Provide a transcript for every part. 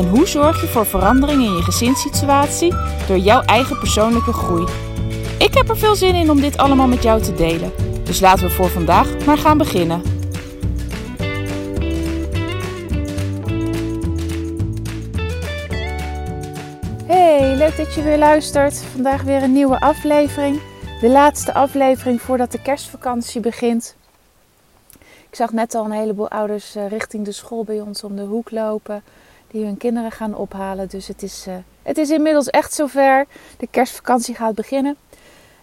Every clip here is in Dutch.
En hoe zorg je voor verandering in je gezinssituatie door jouw eigen persoonlijke groei? Ik heb er veel zin in om dit allemaal met jou te delen. Dus laten we voor vandaag maar gaan beginnen. Hey, leuk dat je weer luistert. Vandaag weer een nieuwe aflevering. De laatste aflevering voordat de kerstvakantie begint. Ik zag net al een heleboel ouders eh, richting de school bij ons om de hoek lopen. Die hun kinderen gaan ophalen. Dus het is, uh, het is inmiddels echt zover. De kerstvakantie gaat beginnen.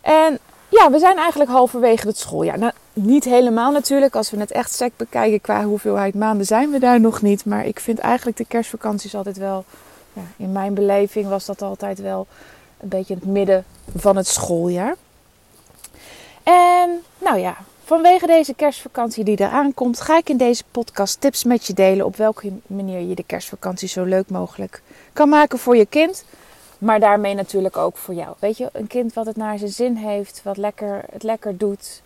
En ja, we zijn eigenlijk halverwege het schooljaar. Nou, niet helemaal natuurlijk. Als we het echt sec bekijken qua hoeveelheid maanden zijn we daar nog niet. Maar ik vind eigenlijk de kerstvakanties altijd wel... Ja, in mijn beleving was dat altijd wel een beetje het midden van het schooljaar. En nou ja, vanwege deze kerstvakantie die eraan komt, ga ik in deze podcast tips met je delen op welke manier je de kerstvakantie zo leuk mogelijk kan maken voor je kind. Maar daarmee natuurlijk ook voor jou. Weet je, een kind wat het naar zijn zin heeft, wat lekker, het lekker doet,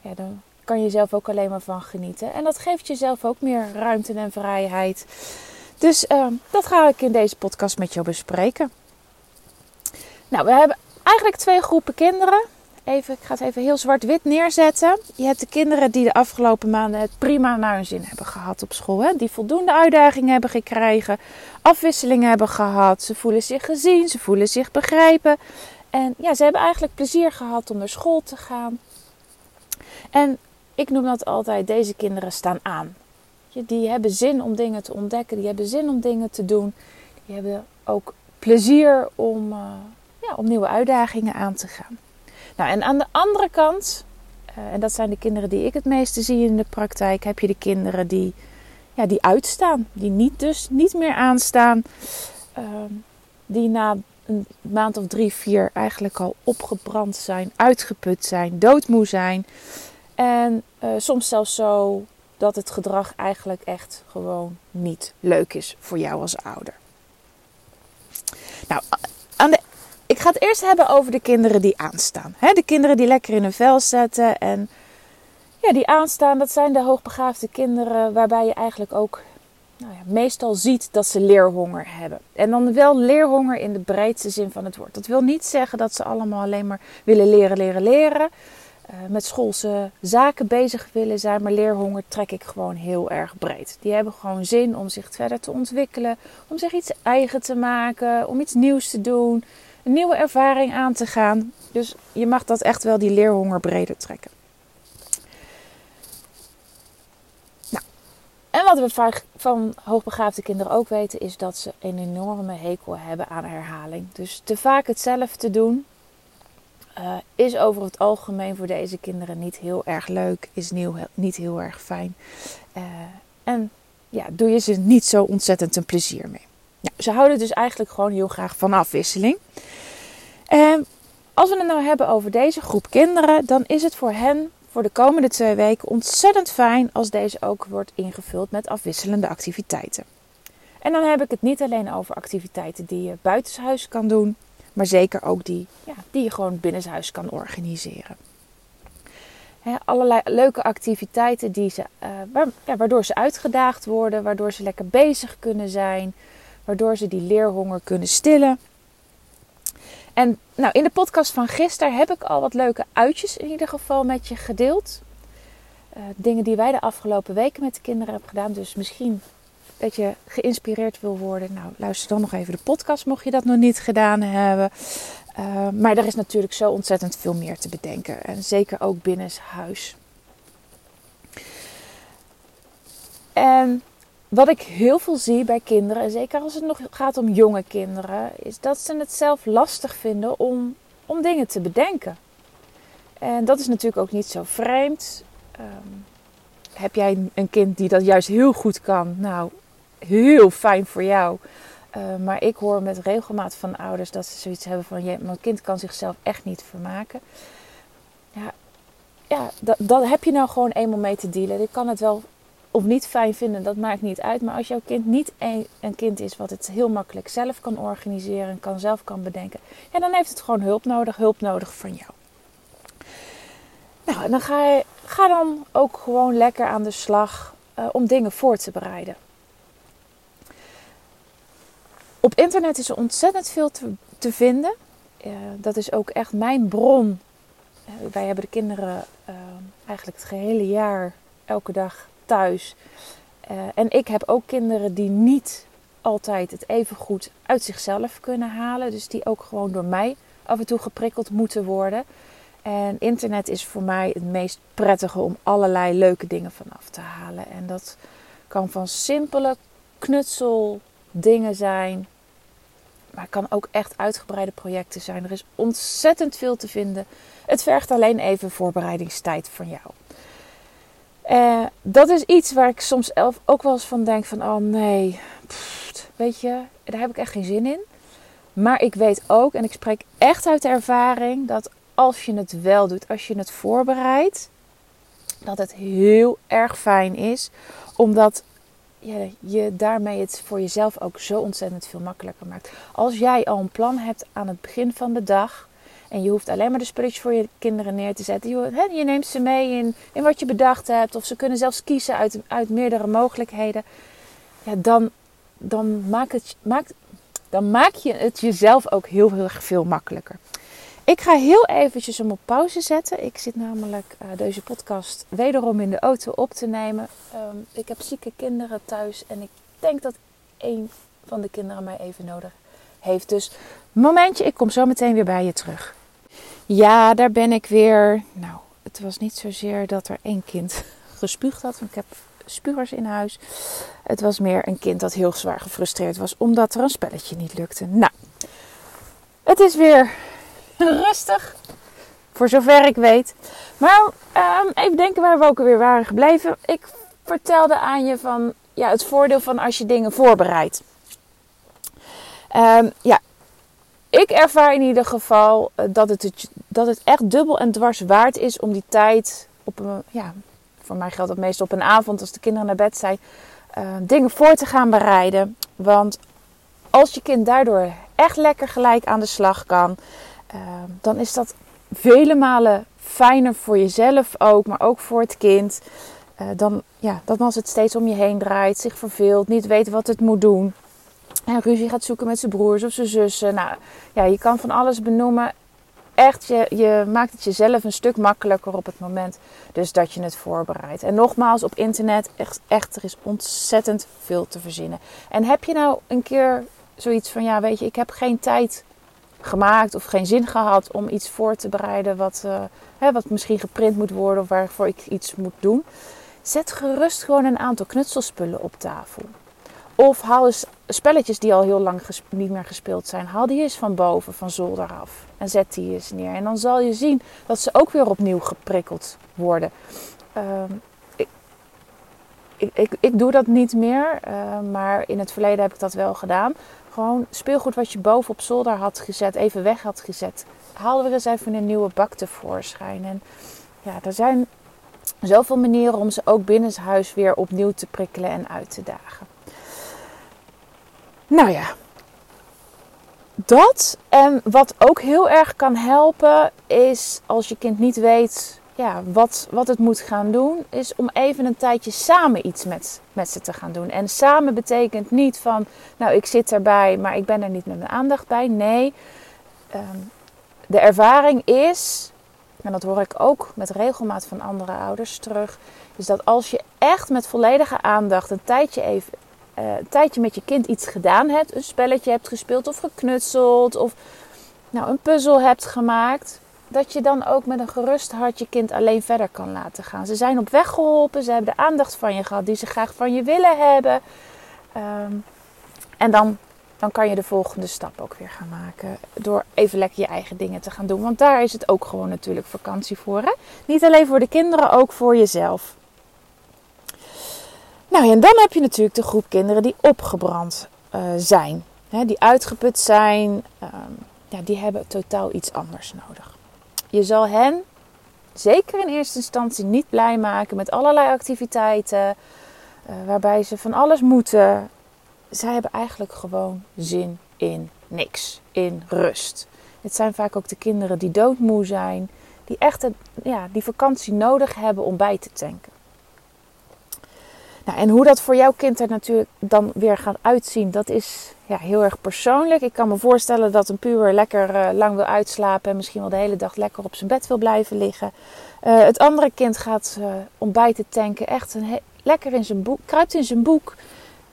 ja, dan kan je zelf ook alleen maar van genieten. En dat geeft jezelf ook meer ruimte en vrijheid. Dus uh, dat ga ik in deze podcast met jou bespreken. Nou, we hebben eigenlijk twee groepen kinderen. Even, ik ga het even heel zwart-wit neerzetten. Je hebt de kinderen die de afgelopen maanden het prima naar hun zin hebben gehad op school. Hè? Die voldoende uitdagingen hebben gekregen, afwisselingen hebben gehad. Ze voelen zich gezien, ze voelen zich begrepen. En ja, ze hebben eigenlijk plezier gehad om naar school te gaan. En ik noem dat altijd, deze kinderen staan aan. Die hebben zin om dingen te ontdekken, die hebben zin om dingen te doen. Die hebben ook plezier om, uh, ja, om nieuwe uitdagingen aan te gaan. Nou, en aan de andere kant, uh, en dat zijn de kinderen die ik het meeste zie in de praktijk, heb je de kinderen die, ja, die uitstaan, die niet dus niet meer aanstaan, uh, die na een maand of drie, vier eigenlijk al opgebrand zijn, uitgeput zijn, doodmoe zijn. En uh, soms zelfs zo dat het gedrag eigenlijk echt gewoon niet leuk is voor jou als ouder. Nou, aan de ik ga het eerst hebben over de kinderen die aanstaan. de kinderen die lekker in hun vel zetten. En ja, die aanstaan, dat zijn de hoogbegaafde kinderen waarbij je eigenlijk ook nou ja, meestal ziet dat ze leerhonger hebben. En dan wel leerhonger in de breedste zin van het woord. Dat wil niet zeggen dat ze allemaal alleen maar willen leren, leren, leren. Uh, met schoolse zaken bezig willen zijn. Maar leerhonger trek ik gewoon heel erg breed. Die hebben gewoon zin om zich verder te ontwikkelen. Om zich iets eigen te maken. Om iets nieuws te doen nieuwe ervaring aan te gaan. Dus je mag dat echt wel die leerhonger breder trekken. Nou, en wat we van hoogbegaafde kinderen ook weten, is dat ze een enorme hekel hebben aan herhaling. Dus te vaak hetzelfde doen uh, is over het algemeen voor deze kinderen niet heel erg leuk, is nieuw, niet heel erg fijn. Uh, en ja, doe je ze niet zo ontzettend een plezier mee. Nou, ze houden dus eigenlijk gewoon heel graag van afwisseling. En als we het nou hebben over deze groep kinderen, dan is het voor hen voor de komende twee weken ontzettend fijn als deze ook wordt ingevuld met afwisselende activiteiten. En dan heb ik het niet alleen over activiteiten die je buitenshuis kan doen, maar zeker ook die, ja, die je gewoon binnenshuis kan organiseren. He, allerlei leuke activiteiten die ze, waar, ja, waardoor ze uitgedaagd worden, waardoor ze lekker bezig kunnen zijn, waardoor ze die leerhonger kunnen stillen. En nou, in de podcast van gisteren heb ik al wat leuke uitjes in ieder geval met je gedeeld. Uh, dingen die wij de afgelopen weken met de kinderen hebben gedaan. Dus misschien dat je geïnspireerd wil worden. Nou, luister dan nog even de podcast mocht je dat nog niet gedaan hebben. Uh, maar er is natuurlijk zo ontzettend veel meer te bedenken. En zeker ook binnen huis. En wat ik heel veel zie bij kinderen, en zeker als het nog gaat om jonge kinderen, is dat ze het zelf lastig vinden om, om dingen te bedenken. En dat is natuurlijk ook niet zo vreemd. Um, heb jij een kind die dat juist heel goed kan? Nou, heel fijn voor jou. Uh, maar ik hoor met regelmaat van ouders dat ze zoiets hebben van: je, mijn kind kan zichzelf echt niet vermaken. Ja, ja dat, dat heb je nou gewoon eenmaal mee te dealen. Ik kan het wel of niet fijn vinden, dat maakt niet uit. Maar als jouw kind niet een, kind is wat het heel makkelijk zelf kan organiseren, kan zelf kan bedenken, ja, dan heeft het gewoon hulp nodig, hulp nodig van jou. Nou, en dan ga, je, ga dan ook gewoon lekker aan de slag uh, om dingen voor te bereiden. Op internet is er ontzettend veel te, te vinden. Uh, dat is ook echt mijn bron. Uh, wij hebben de kinderen eigenlijk het gehele jaar, elke dag thuis. en ik heb ook kinderen die niet altijd het even goed uit zichzelf kunnen halen. Dus die ook gewoon door mij af en toe geprikkeld moeten worden. En internet is voor mij het meest prettige om allerlei leuke dingen vanaf te halen. En dat kan van simpele knutseldingen zijn. Maar het kan ook echt uitgebreide projecten zijn. Er is ontzettend veel te vinden. Het vergt alleen even voorbereidingstijd van jou. Uh, dat is iets waar ik soms ook wel eens van denk van... Oh nee, weet je, daar heb ik echt geen zin in. Maar ik weet ook, en ik spreek echt uit de ervaring... dat als je het wel doet, als je het voorbereidt, dat het heel erg fijn is, omdat je, je daarmee het voor jezelf ook zo ontzettend veel makkelijker maakt. Als jij al een plan hebt aan het begin van de dag. En je hoeft alleen maar de spulletjes voor je kinderen neer te zetten. Je, je neemt ze mee in, in wat je bedacht hebt. Of ze kunnen zelfs kiezen uit, uit meerdere mogelijkheden. Ja, dan, dan, maak het, dan maak je het jezelf ook heel, heel erg veel makkelijker. Ik ga heel eventjes hem op pauze zetten. Ik zit namelijk uh, deze podcast wederom in de auto op te nemen. Um, ik heb zieke kinderen thuis en ik denk dat een van de kinderen mij even nodig heeft. Dus momentje, ik kom zo meteen weer bij je terug. Ja, daar ben ik weer. Nou, het was niet zozeer dat er één kind gespuugd had. Want ik heb spuugers in huis. Het was meer een kind dat heel zwaar gefrustreerd was omdat er een spelletje niet lukte. Nou, het is weer rustig. Voor zover ik weet. Maar um, even denken waar we ook alweer waren gebleven. Ik vertelde aan je van ja, het voordeel van als je dingen voorbereidt. Um, ja, ik ervaar in ieder geval eh, dat het, dat het echt dubbel en dwars waard is om die tijd op ja, voor mij geldt dat meestal op een avond als de kinderen naar bed zijn, uh, dingen voor te gaan bereiden. Want als je kind daardoor echt lekker gelijk aan de slag kan, Ehm, dan is dat vele malen fijner voor jezelf ook, maar ook voor het kind. Uh, dan, ja, dan als het steeds om je heen draait, zich verveelt, niet weet wat het moet doen. En ruzie gaat zoeken met zijn broers of zijn zussen. Nou, ja, je kan van alles benoemen. Echt, je, je maakt het jezelf een stuk makkelijker op het moment dus dat je het voorbereidt. En nogmaals, op internet, echt, er is ontzettend veel te verzinnen. En heb je nou een keer zoiets van, ja, weet je, ik heb geen tijd gemaakt of geen zin gehad om iets voor te bereiden wat, uh, hè, wat misschien geprint moet worden of waarvoor ik iets moet doen. Zet gerust gewoon een aantal knutselspullen op tafel. Of haal eens spelletjes die al heel lang niet meer gespeeld zijn. Haal die eens van boven, van zolder af. En zet die eens neer. En dan zal je zien dat ze ook weer opnieuw geprikkeld worden. Uh, ik, ik, ik, doe dat niet meer. Uh, maar in het verleden heb ik dat wel gedaan. Gewoon speelgoed wat je boven op zolder had gezet, even weg had gezet. Haalden we eens even een nieuwe bak tevoorschijn. En ja, er zijn zoveel manieren om ze ook binnenshuis weer opnieuw te prikkelen en uit te dagen. Nou ja, dat. En wat ook heel erg kan helpen is als je kind niet weet ja, wat, wat het moet gaan doen, is om even een tijdje samen iets met, met ze te gaan doen. En samen betekent niet van, nou ik zit erbij, maar ik ben er niet met mijn aandacht bij. Nee, ehm, de ervaring is, en dat hoor ik ook met regelmaat van andere ouders terug, is dat als je echt met volledige aandacht een tijdje even uh, een tijdje met je kind iets gedaan hebt, een spelletje hebt gespeeld of geknutseld of nou, een puzzel hebt gemaakt, dat je dan ook met een gerust hart je kind alleen verder kan laten gaan. Ze zijn op weg geholpen, ze hebben de aandacht van je gehad die ze graag van je willen hebben. Ehm, en dan, dan kan je de volgende stap ook weer gaan maken. Door even lekker je eigen dingen te gaan doen. Want daar is het ook gewoon natuurlijk vakantie voor. Hè? Niet alleen voor de kinderen, ook voor jezelf. Nou en dan heb je natuurlijk de groep kinderen die opgebrand uh, zijn. hè, die uitgeput zijn, ehm, ja, die hebben totaal iets anders nodig. Je zal hen zeker in eerste instantie niet blij maken met allerlei activiteiten, uh, waarbij ze van alles moeten. Zij hebben eigenlijk gewoon zin in niks, in rust. Het zijn vaak ook de kinderen die doodmoe zijn, die echt ja, die vakantie nodig hebben om bij te tanken. Nou, en hoe dat voor jouw kind er natuurlijk dan weer gaat uitzien, dat is ja, heel erg persoonlijk. Ik kan me voorstellen dat een puber lekker uh, lang wil uitslapen en misschien wel de hele dag lekker op zijn bed wil blijven liggen. Uh, het andere kind gaat uh, om bij te tanken, echt een lekker in zijn boek, kruipt in zijn boek.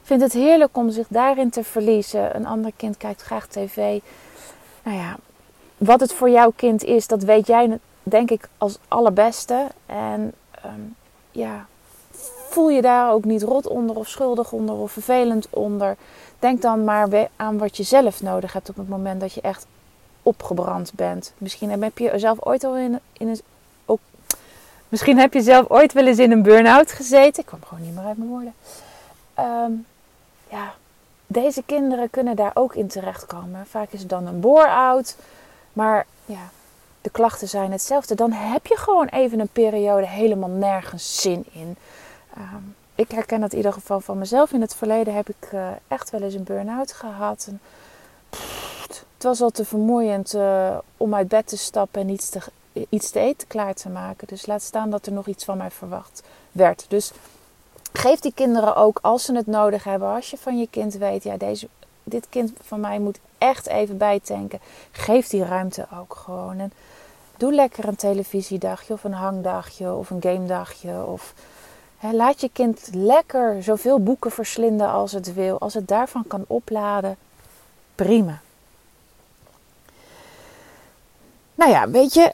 Vindt het heerlijk om zich daarin te verliezen. Een ander kind kijkt graag tv. Nou ja, wat het voor jouw kind is, dat weet jij denk ik als allerbeste. En um, ja, voel je daar ook niet rot onder of schuldig onder of vervelend onder. Denk dan maar aan wat je zelf nodig hebt op het moment dat je echt opgebrand bent. Misschien heb je zelf ooit al in, in een. Ook, misschien heb je zelf ooit wel eens in een burn-out gezeten. Ik kwam gewoon niet meer uit mijn woorden. Um, ja, deze kinderen kunnen daar ook in terechtkomen. Vaak is het dan een bore-out. Maar ja, de klachten zijn hetzelfde. Dan heb je gewoon even een periode helemaal nergens zin in. Um, ik herken dat in ieder geval van mezelf. In het verleden heb ik uh, echt wel eens een burn-out gehad. Het was al te vermoeiend uh, om uit bed te stappen en iets te, iets te eten klaar te maken. Dus laat staan dat er nog iets van mij verwacht werd. Dus geef die kinderen ook als ze het nodig hebben. Als je van je kind weet, ja, deze, dit kind van mij moet echt even bijtanken. Geef die ruimte ook gewoon. En doe lekker een televisiedagje of een hangdagje of een gamedagje. Of laat je kind lekker zoveel boeken verslinden als het wil. Als het daarvan kan opladen, prima. Nou ja, weet je,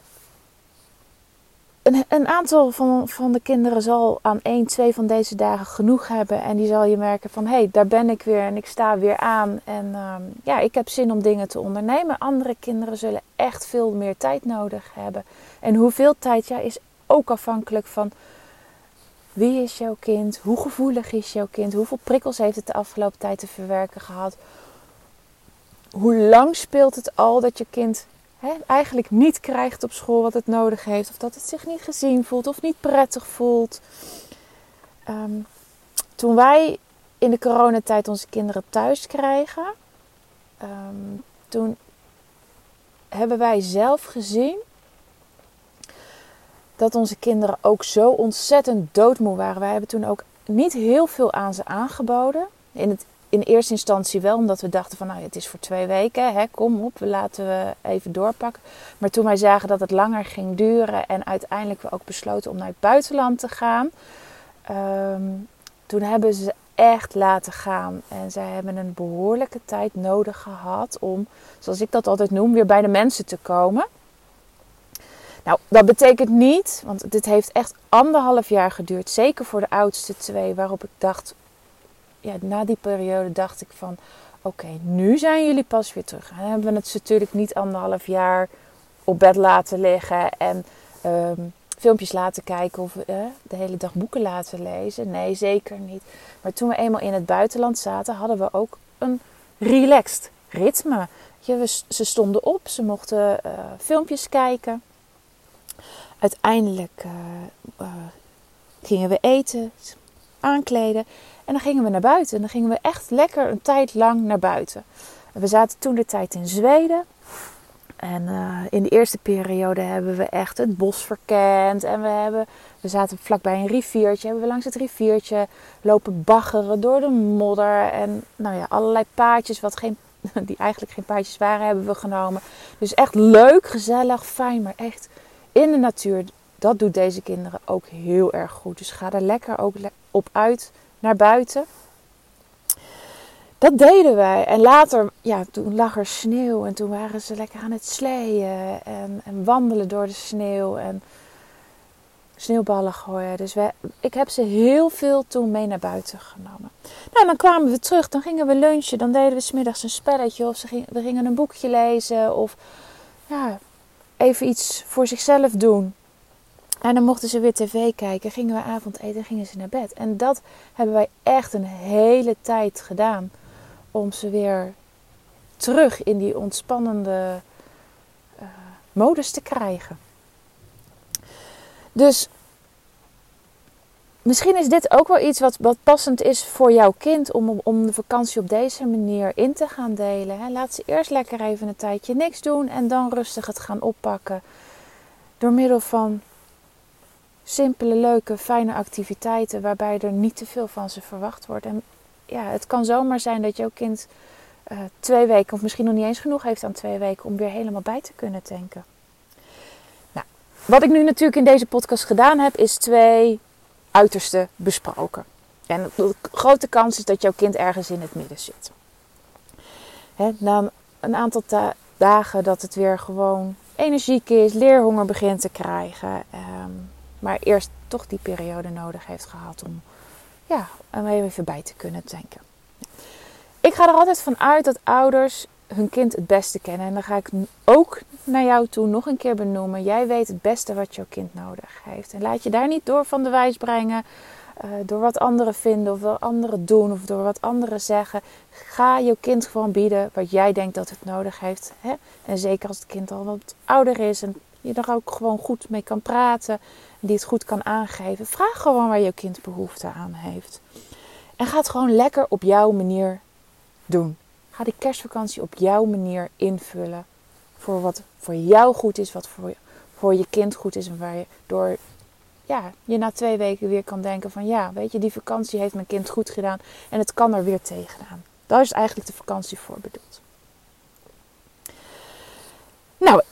een, een, aantal van, van de kinderen zal aan één, twee van deze dagen genoeg hebben. En die zal je merken van, hé, hey, daar ben ik weer en ik sta weer aan. En um, ja, ik heb zin om dingen te ondernemen. Andere kinderen zullen echt veel meer tijd nodig hebben. En hoeveel tijd, ja, is ook afhankelijk van wie is jouw kind? Hoe gevoelig is jouw kind? Hoeveel prikkels heeft het de afgelopen tijd te verwerken gehad? Hoe lang speelt het al dat je kind hè, eigenlijk niet krijgt op school wat het nodig heeft? Of dat het zich niet gezien voelt of niet prettig voelt? Um, toen wij in de coronatijd onze kinderen thuis krijgen, um, toen hebben wij zelf gezien dat onze kinderen ook zo ontzettend doodmoe waren. Wij hebben toen ook niet heel veel aan ze aangeboden. In, het, in eerste instantie wel, omdat we dachten van nou het is voor twee weken, hè, kom op, we laten we even doorpakken. Maar toen wij zagen dat het langer ging duren en uiteindelijk we ook besloten om naar het buitenland te gaan, um, toen hebben ze echt laten gaan. En zij hebben een behoorlijke tijd nodig gehad om, zoals ik dat altijd noem, weer bij de mensen te komen. Nou, dat betekent niet, want dit heeft echt anderhalf jaar geduurd. Zeker voor de oudste twee, waarop ik dacht, ja, na die periode dacht ik van, oké, nu zijn jullie pas weer terug. Dan hebben we het natuurlijk niet anderhalf jaar op bed laten liggen en um, filmpjes laten kijken of de hele dag boeken laten lezen. Nee, zeker niet. Maar toen we eenmaal in het buitenland zaten, hadden we ook een relaxed ritme. Ze stonden op, ze mochten uh, filmpjes kijken uiteindelijk uh, uh, gingen we eten, aankleden en dan gingen we naar buiten. En dan gingen we echt lekker een tijd lang naar buiten. We zaten toen de tijd in Zweden. En uh, in de eerste periode hebben we echt het bos verkend. En we, hebben, we zaten vlakbij een riviertje. Hebben we langs het riviertje lopen baggeren door de modder. En nou ja, allerlei paadjes wat geen, die eigenlijk geen paadjes waren, hebben we genomen. Dus echt leuk, gezellig, fijn, maar echt in de natuur, dat doet deze kinderen ook heel erg goed. Dus ga er lekker ook op uit naar buiten. Dat deden wij. En later, ja, toen lag er sneeuw en toen waren ze lekker aan het sleeën en, en wandelen door de sneeuw en sneeuwballen gooien. Dus wij, ik heb ze heel veel toen mee naar buiten genomen. Nou, dan kwamen we terug, dan gingen we lunchen, dan deden we smiddags een spelletje of ze gingen, we gingen een boekje lezen of ja, even iets voor zichzelf doen. En dan mochten ze weer tv kijken, gingen we avondeten en gingen ze naar bed. En dat hebben wij echt een hele tijd gedaan. Om ze weer terug in die ontspannende uh, modus te krijgen. Dus misschien is dit ook wel iets wat, wat passend is voor jouw kind om, om de vakantie op deze manier in te gaan delen. Laat ze eerst lekker even een tijdje niks doen en dan rustig het gaan oppakken. Door middel van simpele, leuke, fijne activiteiten waarbij er niet te veel van ze verwacht wordt. En ja, het kan zomaar zijn dat jouw kind uh, twee weken, of misschien nog niet eens genoeg heeft aan twee weken, om weer helemaal bij te kunnen tanken. Nou, wat ik nu natuurlijk in deze podcast gedaan heb, is twee uiterste besproken. En de grote kans is dat jouw kind ergens in het midden zit. Hè, na een aantal dagen dat het weer gewoon energiek is, leerhonger begint te krijgen. Ehm, maar eerst toch die periode nodig heeft gehad om ja, om even bij te kunnen denken. Ik ga er altijd van uit dat ouders hun kind het beste kennen. En dan ga ik ook naar jou toe nog een keer benoemen. Jij weet het beste wat jouw kind nodig heeft. En laat je daar niet door van de wijs brengen. Uh, door wat anderen vinden of wat anderen doen of door wat anderen zeggen. Ga je kind gewoon bieden wat jij denkt dat het nodig heeft. Hè? En zeker als het kind al wat ouder is en je er ook gewoon goed mee kan praten. Die het goed kan aangeven. Vraag gewoon waar je kind behoefte aan heeft. En ga het gewoon lekker op jouw manier doen. Ga die kerstvakantie op jouw manier invullen. Voor wat voor jou goed is, wat voor, voor je kind goed is. En waar je door ja, je na twee weken weer kan denken van ja, weet je, die vakantie heeft mijn kind goed gedaan. En het kan er weer tegenaan. Daar is eigenlijk de vakantie voor bedoeld. Nou,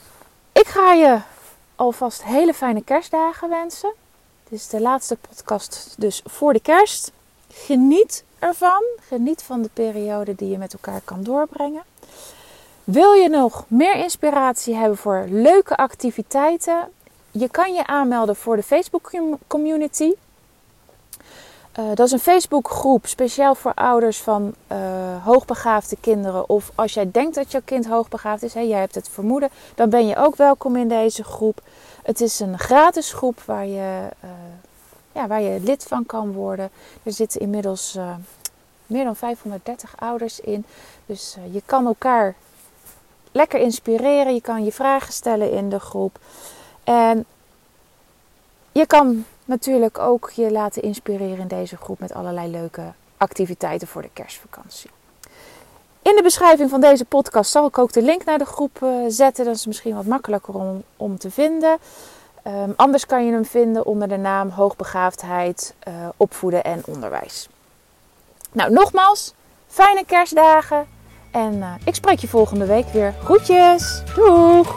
ik ga je alvast hele fijne kerstdagen wensen. Dit is de laatste podcast dus voor de kerst. Geniet ervan. Geniet van de periode die je met elkaar kan doorbrengen. Wil je nog meer inspiratie hebben voor leuke activiteiten? Je kan je aanmelden voor de Facebook community. Uh, dat is een Facebookgroep speciaal voor ouders van uh, hoogbegaafde kinderen. Of als jij denkt dat jouw kind hoogbegaafd is, hè, jij hebt het vermoeden, dan ben je ook welkom in deze groep. Het is een gratis groep waar je, uh, ja, waar je lid van kan worden. Er zitten inmiddels meer dan 530 ouders in. Dus je kan elkaar lekker inspireren. Je kan je vragen stellen in de groep. En je kan natuurlijk ook je laten inspireren in deze groep met allerlei leuke activiteiten voor de kerstvakantie. In de beschrijving van deze podcast zal ik ook de link naar de groep uh, zetten. Dat is misschien wat makkelijker om, om te vinden. Um, anders kan je hem vinden onder de naam Hoogbegaafdheid, uh, Opvoeden en Onderwijs. Nou, nogmaals, fijne kerstdagen. En uh, ik spreek je volgende week weer. Groetjes! Doeg!